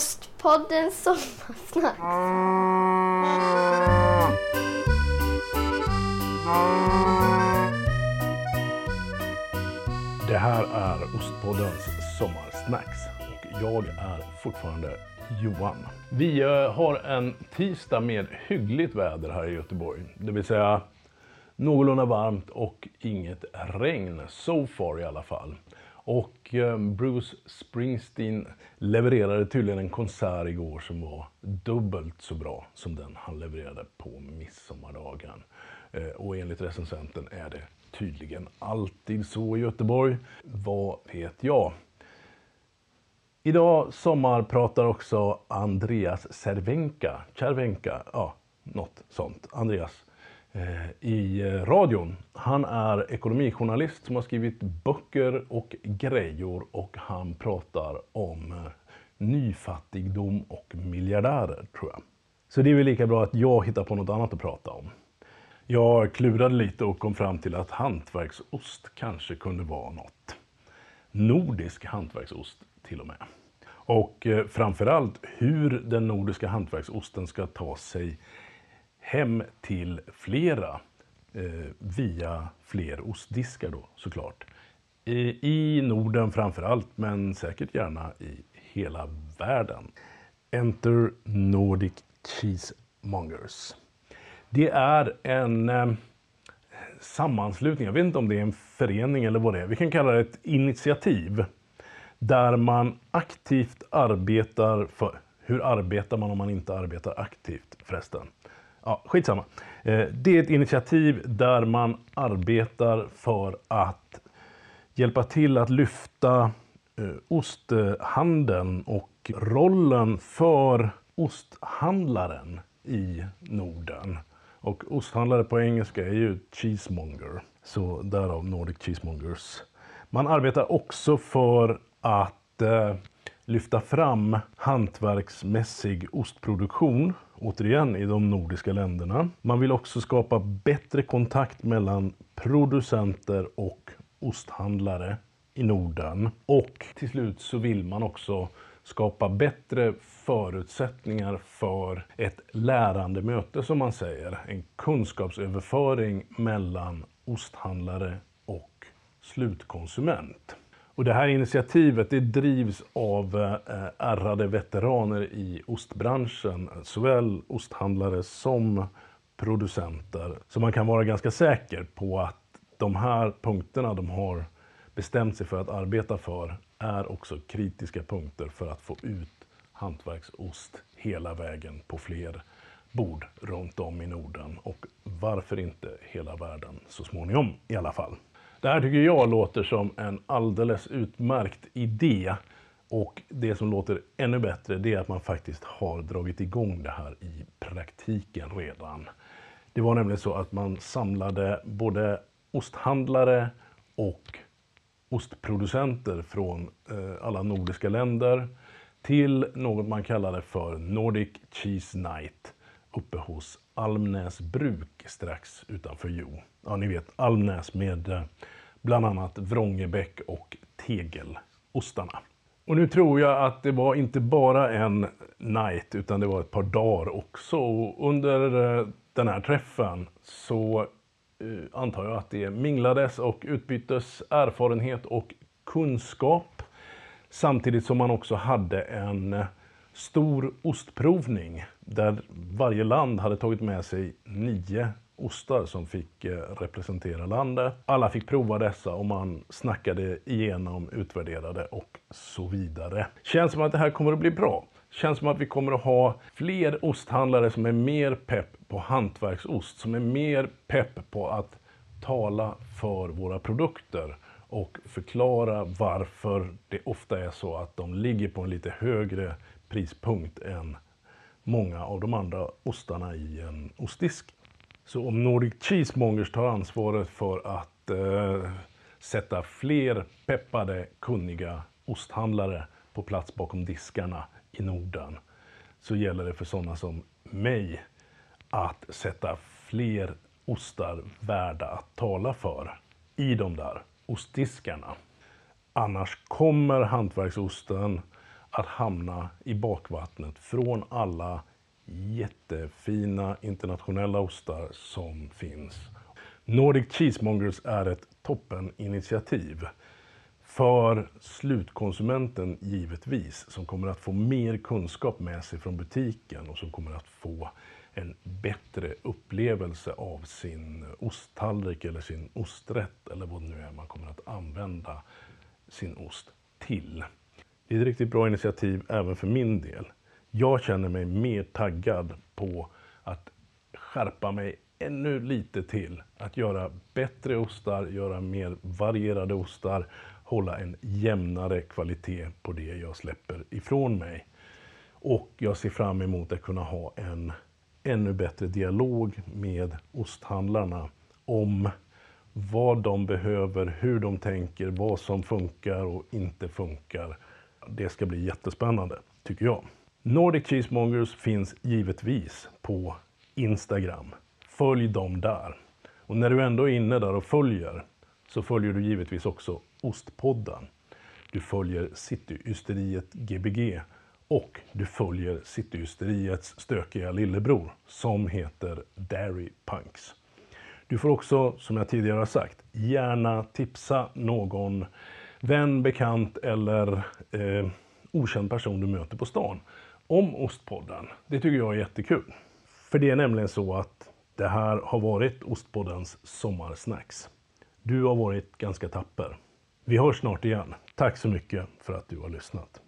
Ostpodden Sommarsnack. Det här är Ostpoddens Sommarsnacks och jag är fortfarande Johan. Vi eh, har en tisdag med hyggligt väder här i Göteborg. Det vill säga någorlunda varmt och inget regn. So far i alla fall. Och ehm, Bruce Springsteen levererade tydligen en konsert igår som var dubbelt så bra som den han levererade på midsommardagen. Eh, och enligt recensenten är det tydligen alltid så i Göteborg. Vad vet jag? Idag sommarpratar också Andreas Cervenka, Cervenka, ja, något sånt. Andreas eh, i eh, radion. Han är ekonomijournalist som har skrivit böcker och grejor och han pratar om nyfattigdom och miljardärer tror jag. Så det är väl lika bra att jag hittar på något annat att prata om. Jag klurade lite och kom fram till att hantverksost kanske kunde vara något. Nordisk hantverksost till och med. Och eh, framförallt hur den nordiska hantverksosten ska ta sig hem till flera Eh, via fler ostdiskar då såklart. I, I Norden framförallt men säkert gärna i hela världen. Enter Nordic Cheesemongers. Det är en eh, sammanslutning, jag vet inte om det är en förening eller vad det är. Vi kan kalla det ett initiativ där man aktivt arbetar för... Hur arbetar man om man inte arbetar aktivt förresten? Ja, skitsamma. Eh, det är ett initiativ där man arbetar för att hjälpa till att lyfta eh, osthandeln och rollen för osthandlaren i Norden. Och osthandlare på engelska är ju cheesemonger. Så därav Nordic Cheesemongers. Man arbetar också för att eh, lyfta fram hantverksmässig ostproduktion, återigen i de nordiska länderna. Man vill också skapa bättre kontakt mellan producenter och osthandlare i Norden. Och till slut så vill man också skapa bättre förutsättningar för ett lärande möte som man säger. En kunskapsöverföring mellan osthandlare och slutkonsument. Och det här initiativet det drivs av eh, ärrade veteraner i ostbranschen, såväl osthandlare som producenter. Så man kan vara ganska säker på att de här punkterna de har bestämt sig för att arbeta för är också kritiska punkter för att få ut hantverksost hela vägen på fler bord runt om i Norden och varför inte hela världen så småningom i alla fall. Det här tycker jag låter som en alldeles utmärkt idé och det som låter ännu bättre det är att man faktiskt har dragit igång det här i praktiken redan. Det var nämligen så att man samlade både osthandlare och ostproducenter från eh, alla nordiska länder till något man kallade för Nordic Cheese Night uppe hos Almnäs bruk strax utanför Jo. Ja, ni vet Almnäs med eh, bland annat Vrångebäck och Tegelostarna. Och nu tror jag att det var inte bara en night utan det var ett par dagar också. Och under eh, den här träffen så eh, antar jag att det minglades och utbyttes erfarenhet och kunskap. Samtidigt som man också hade en eh, stor ostprovning där varje land hade tagit med sig nio ostar som fick eh, representera landet. Alla fick prova dessa och man snackade igenom, utvärderade och så vidare. Känns som att det här kommer att bli bra. Känns som att vi kommer att ha fler osthandlare som är mer pepp på hantverksost, som är mer pepp på att tala för våra produkter och förklara varför det ofta är så att de ligger på en lite högre prispunkt än många av de andra ostarna i en ostdisk. Så om Nordic Cheesemongers tar ansvaret för att eh, sätta fler peppade, kunniga osthandlare på plats bakom diskarna i Norden så gäller det för sådana som mig att sätta fler ostar värda att tala för i de där ostdiskarna. Annars kommer hantverksosten att hamna i bakvattnet från alla jättefina internationella ostar som finns. Nordic Cheesemongers är ett toppeninitiativ för slutkonsumenten givetvis, som kommer att få mer kunskap med sig från butiken och som kommer att få en bättre upplevelse av sin osttallrik eller sin osträtt eller vad det nu är man kommer att använda sin ost till. Det är ett riktigt bra initiativ även för min del. Jag känner mig mer taggad på att skärpa mig ännu lite till. Att göra bättre ostar, göra mer varierade ostar, hålla en jämnare kvalitet på det jag släpper ifrån mig. Och jag ser fram emot att kunna ha en ännu bättre dialog med osthandlarna om vad de behöver, hur de tänker, vad som funkar och inte funkar. Det ska bli jättespännande, tycker jag. Nordic Cheesemongers finns givetvis på Instagram. Följ dem där. Och när du ändå är inne där och följer så följer du givetvis också Ostpodden. Du följer Cityysteriet Gbg och du följer Cityysteriets stökiga lillebror som heter Dairy Punks. Du får också, som jag tidigare har sagt, gärna tipsa någon vän, bekant eller eh, okänd person du möter på stan om Ostpodden. Det tycker jag är jättekul. För det är nämligen så att det här har varit Ostpoddens sommarsnacks. Du har varit ganska tapper. Vi hörs snart igen. Tack så mycket för att du har lyssnat.